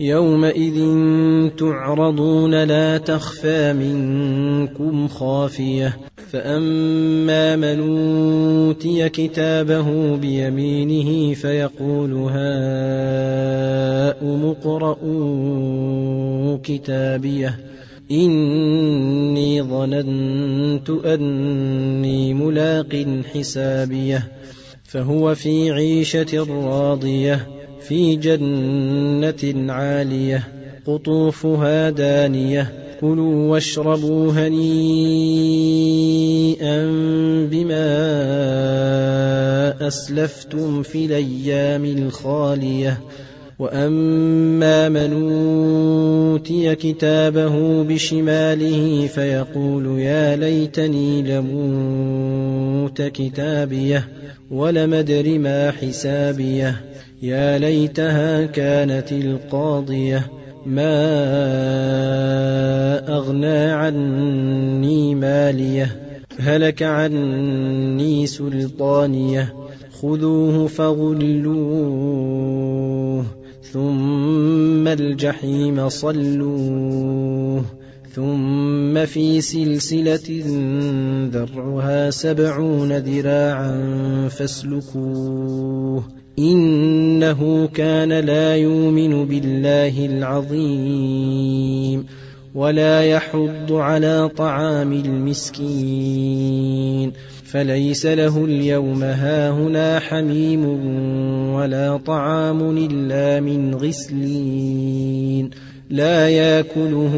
يومئذ تعرضون لا تخفى منكم خافيه فاما من اوتي كتابه بيمينه فيقول هاؤم اقرءوا كتابيه اني ظننت اني ملاق حسابيه فهو في عيشه راضيه في جنة عالية قطوفها دانية كلوا واشربوا هنيئا بما أسلفتم في الأيام الخالية. وأما من أوتي كتابه بشماله فيقول يا ليتني لموت كتابيه ولم أدر ما حسابيه. يا ليتها كانت القاضية ما أغنى عني مالية هلك عني سلطانية خذوه فغلوه ثم الجحيم صلوه ثم في سلسلة ذرعها سبعون ذراعا فاسلكوه. إنه كان لا يؤمن بالله العظيم ولا يحض على طعام المسكين فليس له اليوم هاهنا حميم ولا طعام إلا من غسلين لا يأكله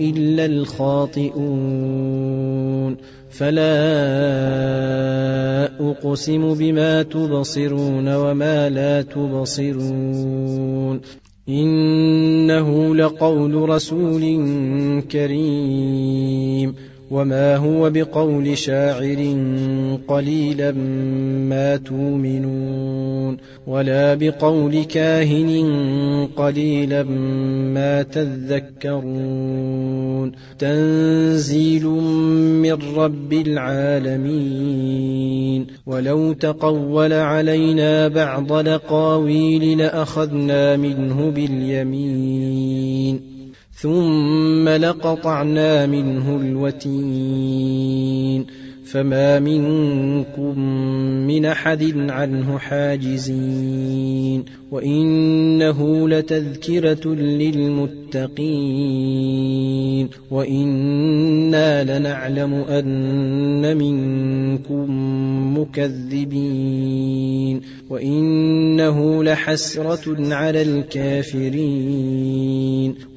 إلا الخاطئون فلا أقسم بما تبصرون وما لا تبصرون إنه لقول رسول كريم وما هو بقول شاعر قليلا ما تؤمنون ولا بقول كاهن قليلا ما تذكرون تنزيل من رب العالمين ولو تقول علينا بعض لقاويل لاخذنا منه باليمين ثم لقطعنا منه الوتين فما منكم من احد عنه حاجزين وانه لتذكره للمتقين وأنا لنعلم ان منكم مكذبين وانه لحسره على الكافرين